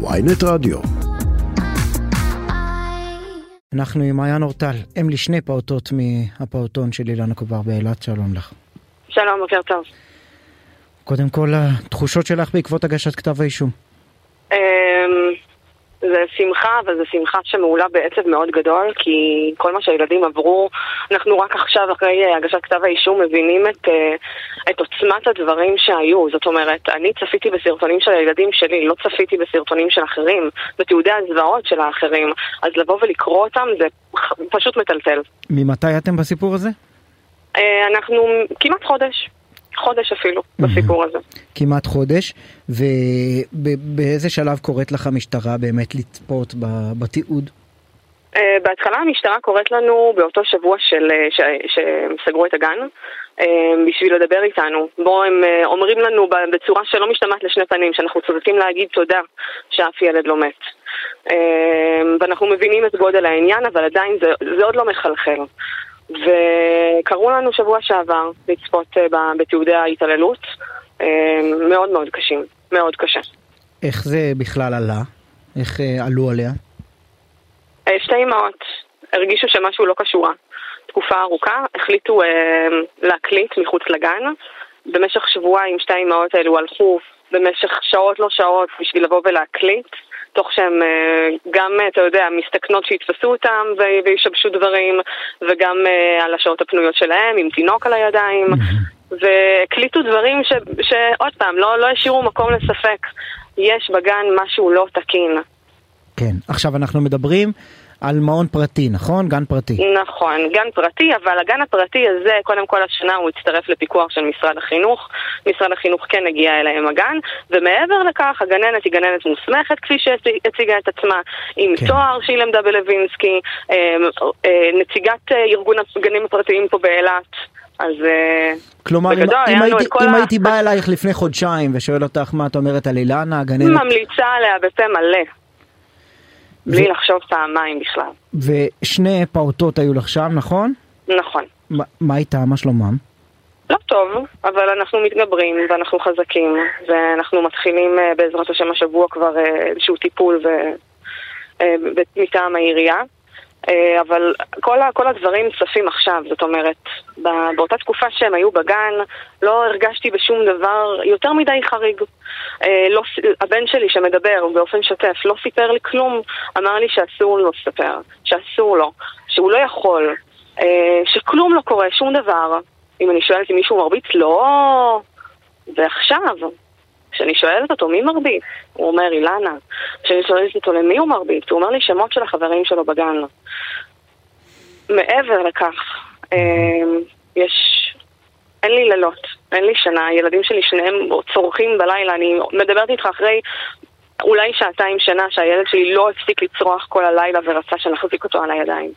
ויינט רדיו. אנחנו עם מעיין אורטל, אם לשני פעוטות מהפעוטון של אילנה קובר באילת, שלום לך. שלום, בוקר טוב. קודם כל, התחושות שלך בעקבות הגשת כתב האישום. זה שמחה, אבל זו שמחה שמעולה בעצב מאוד גדול, כי כל מה שהילדים עברו, אנחנו רק עכשיו, אחרי אה, הגשת כתב האישום, מבינים את, אה, את עוצמת הדברים שהיו. זאת אומרת, אני צפיתי בסרטונים של הילדים שלי, לא צפיתי בסרטונים של אחרים, בתיעודי הזוועות של האחרים, אז לבוא ולקרוא אותם זה פשוט מטלטל. ממתי אתם בסיפור הזה? אה, אנחנו כמעט חודש. חודש אפילו, בסיפור הזה. כמעט חודש, ובאיזה שלב קוראת לך המשטרה באמת לצפות בתיעוד? Uh, בהתחלה המשטרה קוראת לנו באותו שבוע של, uh, שהם סגרו את הגן uh, בשביל לדבר איתנו. בו הם אומרים לנו בצורה שלא משתמעת לשני פנים, שאנחנו צריכים להגיד תודה שאף ילד לא מת. ואנחנו מבינים את גודל העניין, אבל עדיין זה, זה עוד לא מחלחל. וקראו לנו שבוע שעבר לצפות אה, בתיעודי ההתעללות, אה, מאוד מאוד קשים, מאוד קשה. איך זה בכלל עלה? איך אה, עלו עליה? שתי אמהות הרגישו שמשהו לא קשורה. תקופה ארוכה, החליטו אה, להקליט מחוץ לגן. במשך שבועיים שתי האמהות האלו הלכו במשך שעות לא שעות בשביל לבוא ולהקליט. תוך שהן אה, גם, אה, אתה יודע, מסתכנות שיתפסו אותם וישבשו דברים, וגם אה, על השעות הפנויות שלהם, עם תינוק על הידיים, והקליטו דברים ש, שעוד פעם, לא, לא השאירו מקום לספק. יש בגן משהו לא תקין. כן, עכשיו אנחנו מדברים על מעון פרטי, נכון? גן פרטי. נכון, גן פרטי, אבל הגן הפרטי הזה, קודם כל השנה הוא הצטרף לפיקוח של משרד החינוך. משרד החינוך כן הגיע אליהם הגן, ומעבר לכך, הגננת היא גננת מוסמכת, כפי שהציגה את עצמה, עם כן. תואר שהיא למדה בלווינסקי, אמ, אה, נציגת אה, ארגון הגנים הפרטיים פה באילת. אז אה, כלומר, בגדול, אם, אם, הייתי, אם ה... הייתי בא אלייך לפני חודשיים ושואל אותך מה את אומרת על אילנה, הגננת... ממליצה עליה בפה מלא. בלי ו... לחשוב פעמיים בכלל. ושני פעוטות היו לך שם, נכון? נכון. ما, מה איתה? מה שלומם? לא טוב, אבל אנחנו מתגברים ואנחנו חזקים ואנחנו מתחילים אה, בעזרת השם השבוע כבר אה, איזשהו טיפול ו... אה, מטעם העירייה. אה, אבל כל, כל הדברים צפים עכשיו, זאת אומרת, באותה תקופה שהם היו בגן, לא הרגשתי בשום דבר יותר מדי חריג. אה, לא, הבן שלי שמדבר באופן שוטף לא סיפר לי כלום, אמר לי שאסור לו לספר, שאסור לו, שהוא לא יכול, אה, שכלום לא קורה, שום דבר. אם אני שואלת אם מישהו מרביץ, לא. ועכשיו, כשאני שואלת אותו מי מרביץ, הוא אומר אילנה. כשאני שואלת אותו למי הוא מרביץ, הוא אומר לי שמות של החברים שלו בגן. מעבר לכך, אמ, יש... אין לי לילות, אין לי שנה, הילדים שלי שניהם צורכים בלילה, אני מדברת איתך אחרי אולי שעתיים שנה שהילד שלי לא הפסיק לצרוח כל הלילה ורצה שנחזיק אותו על הידיים.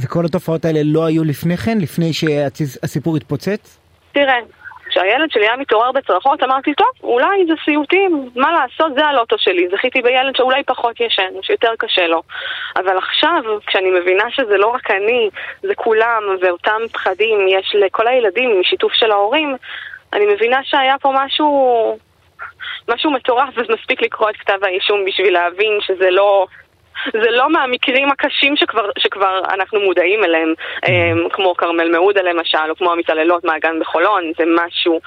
וכל התופעות האלה לא היו לפני כן, לפני שהסיפור התפוצץ? תראה, כשהילד שלי היה מתעורר בצרחות, אמרתי, טוב, אולי זה סיוטים, מה לעשות, זה הלוטו שלי. זכיתי בילד שאולי פחות ישן, שיותר קשה לו. אבל עכשיו, כשאני מבינה שזה לא רק אני, זה כולם, ואותם פחדים יש לכל הילדים משיתוף של ההורים, אני מבינה שהיה פה משהו... משהו מטורף, ומספיק לקרוא את כתב האישום בשביל להבין שזה לא... זה לא מהמקרים הקשים שכבר, שכבר אנחנו מודעים אליהם, mm-hmm. כמו כרמל מעודה למשל, או כמו המתעללות מהגן בחולון, זה משהו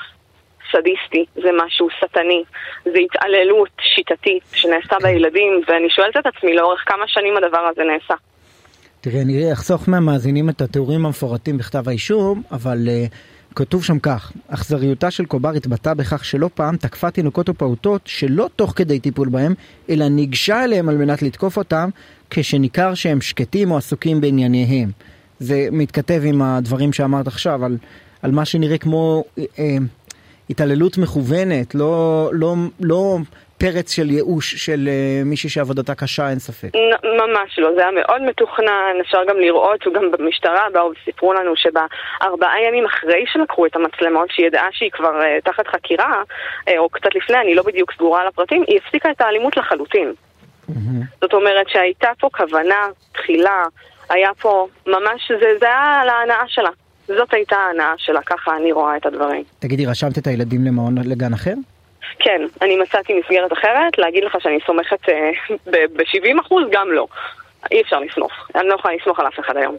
סדיסטי, זה משהו שטני, זה התעללות שיטתית שנעשתה כן. בילדים, ואני שואלת את עצמי לאורך כמה שנים הדבר הזה נעשה. תראי, אני אחסוך מהמאזינים את התיאורים המפורטים בכתב האישום, אבל uh, כתוב שם כך, אכזריותה של קובר התבטאה בכך שלא פעם תקפה תינוקות ופעוטות שלא תוך כדי טיפול בהם, אלא ניגשה אליהם על מנת לתקוף אותם כשניכר שהם שקטים או עסוקים בענייניהם. זה מתכתב עם הדברים שאמרת עכשיו על, על מה שנראה כמו אה, אה, התעללות מכוונת, לא, לא, לא פרץ של ייאוש של uh, מישהי שעבודתה קשה, אין ספק. ממש לא, זה היה מאוד מתוכנן, אפשר גם לראות, גם במשטרה באו וסיפרו לנו שבארבעה ימים אחרי שלקחו את המצלמות, שהיא ידעה שהיא כבר uh, תחת חקירה, uh, או קצת לפני, אני לא בדיוק סגורה על הפרטים, היא הפסיקה את האלימות לחלוטין. Mm-hmm. זאת אומרת שהייתה פה כוונה, תחילה, היה פה ממש, זה, זה היה על ההנאה שלה. זאת הייתה ההנאה שלה, ככה אני רואה את הדברים. תגידי, רשמת את הילדים למעון לגן אחר? כן, אני מצאתי מסגרת אחרת, להגיד לך שאני סומכת אה, ב-70% גם לא. אי אפשר לסמוך. אני לא יכולה לסמוך על אף אחד היום.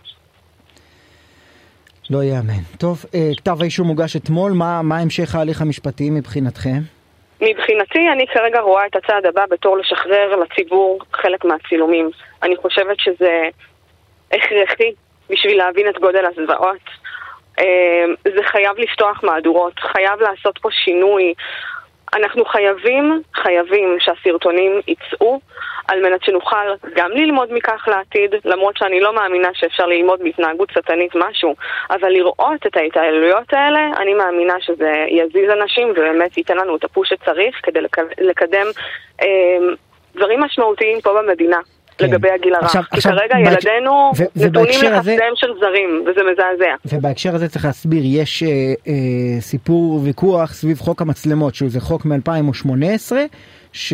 לא ייאמן. טוב, אה, כתב האישום הוגש אתמול, מה, מה המשך ההליך המשפטי מבחינתכם? מבחינתי, אני כרגע רואה את הצעד הבא בתור לשחרר לציבור חלק מהצילומים. אני חושבת שזה הכרחי בשביל להבין את גודל הזוועות. אה, זה חייב לפתוח מהדורות, חייב לעשות פה שינוי. אנחנו חייבים, חייבים שהסרטונים יצאו על מנת שנוכל גם ללמוד מכך לעתיד, למרות שאני לא מאמינה שאפשר ללמוד מהתנהגות שטנית משהו, אבל לראות את ההתעללויות האלה, אני מאמינה שזה יזיז אנשים ובאמת ייתן לנו את הפוש שצריך כדי לקדם אה, דברים משמעותיים פה במדינה. כן. לגבי הגיל הרך, עכשיו, כי עכשיו, כרגע בהק... ילדינו ו- נתונים לחסדיהם של זרים, וזה מזעזע. ובהקשר הזה צריך להסביר, יש אה, אה, סיפור ויכוח סביב חוק המצלמות, שזה חוק מ-2018, ש...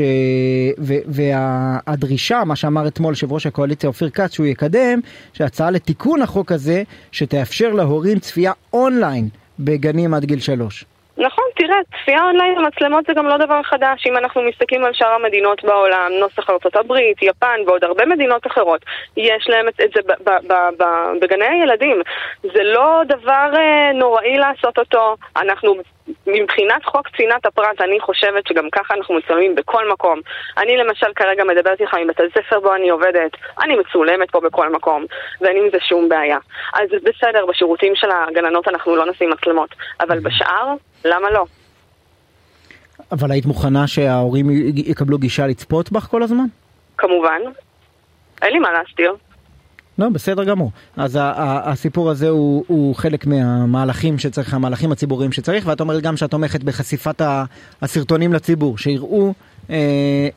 ו... והדרישה, מה שאמר אתמול יושב ראש הקואליציה אופיר כץ, שהוא יקדם, שהצעה לתיקון החוק הזה, שתאפשר להורים צפייה אונליין בגנים עד גיל שלוש. נכון, תראה, צפייה אונליין במצלמות זה גם לא דבר חדש. אם אנחנו מסתכלים על שאר המדינות בעולם, נוסח הברית, יפן ועוד הרבה מדינות אחרות, יש להם את זה בגני הילדים. זה לא דבר אה, נוראי לעשות אותו. אנחנו מבחינת חוק צנעת הפרט, אני חושבת שגם ככה אנחנו מצלמים בכל מקום. אני למשל כרגע מדברת איתך מבית הספר בו אני עובדת, אני מצולמת פה בכל מקום, ואין עם זה שום בעיה. אז בסדר, בשירותים של הגננות אנחנו לא נשים מצלמות, אבל בשאר, למה לא? אבל היית מוכנה שההורים יקבלו גישה לצפות בך כל הזמן? כמובן. אין לי מה להסתיר. לא, בסדר גמור. אז הסיפור הזה הוא, הוא חלק מהמהלכים שצריך, המהלכים הציבוריים שצריך, ואת אומרת גם שאת תומכת בחשיפת הסרטונים לציבור, שיראו אה,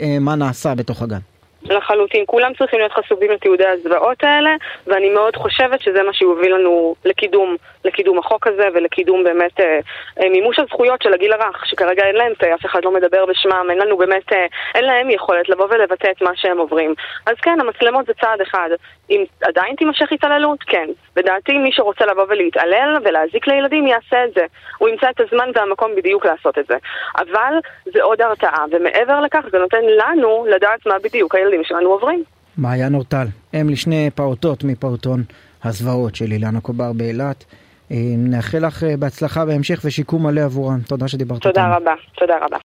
אה, מה נעשה בתוך הגן. לחלוטין. כולם צריכים להיות חשופים לתיעודי הזוועות האלה, ואני מאוד חושבת שזה מה שיוביל לנו לקידום, לקידום החוק הזה ולקידום באמת אה, אה, מימוש הזכויות של הגיל הרך, שכרגע אין להם, אף אחד לא מדבר בשמם, אין לנו באמת, אה, אין להם יכולת לבוא ולבטא את מה שהם עוברים. אז כן, המצלמות זה צעד אחד. אם עדיין תימשך התעללות, כן. לדעתי מי שרוצה לבוא ולהתעלל ולהזיק לילדים יעשה את זה. הוא ימצא את הזמן והמקום בדיוק לעשות את זה. אבל זה עוד הרתעה, ומעבר לכך זה נותן לנו לדעת מה בדיוק שלנו עוברים. מעיין אורטל, אם לשני פעוטות מפעוטון הזוועות של אילנה קובר באילת. אה, נאחל לך אה, בהצלחה בהמשך ושיקום מלא עבורם. תודה שדיברת איתנו. תודה רבה, תודה רבה.